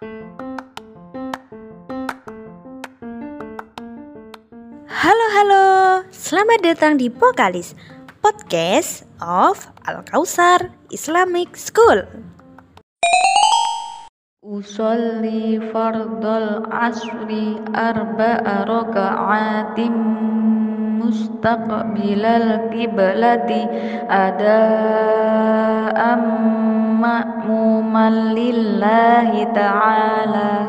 Halo halo, selamat datang di Pokalis Podcast of Al Kausar Islamic School. Usolli fardal asri arba'a raka'atim mustaqbilal qiblati ada'am حكما لله تعالى.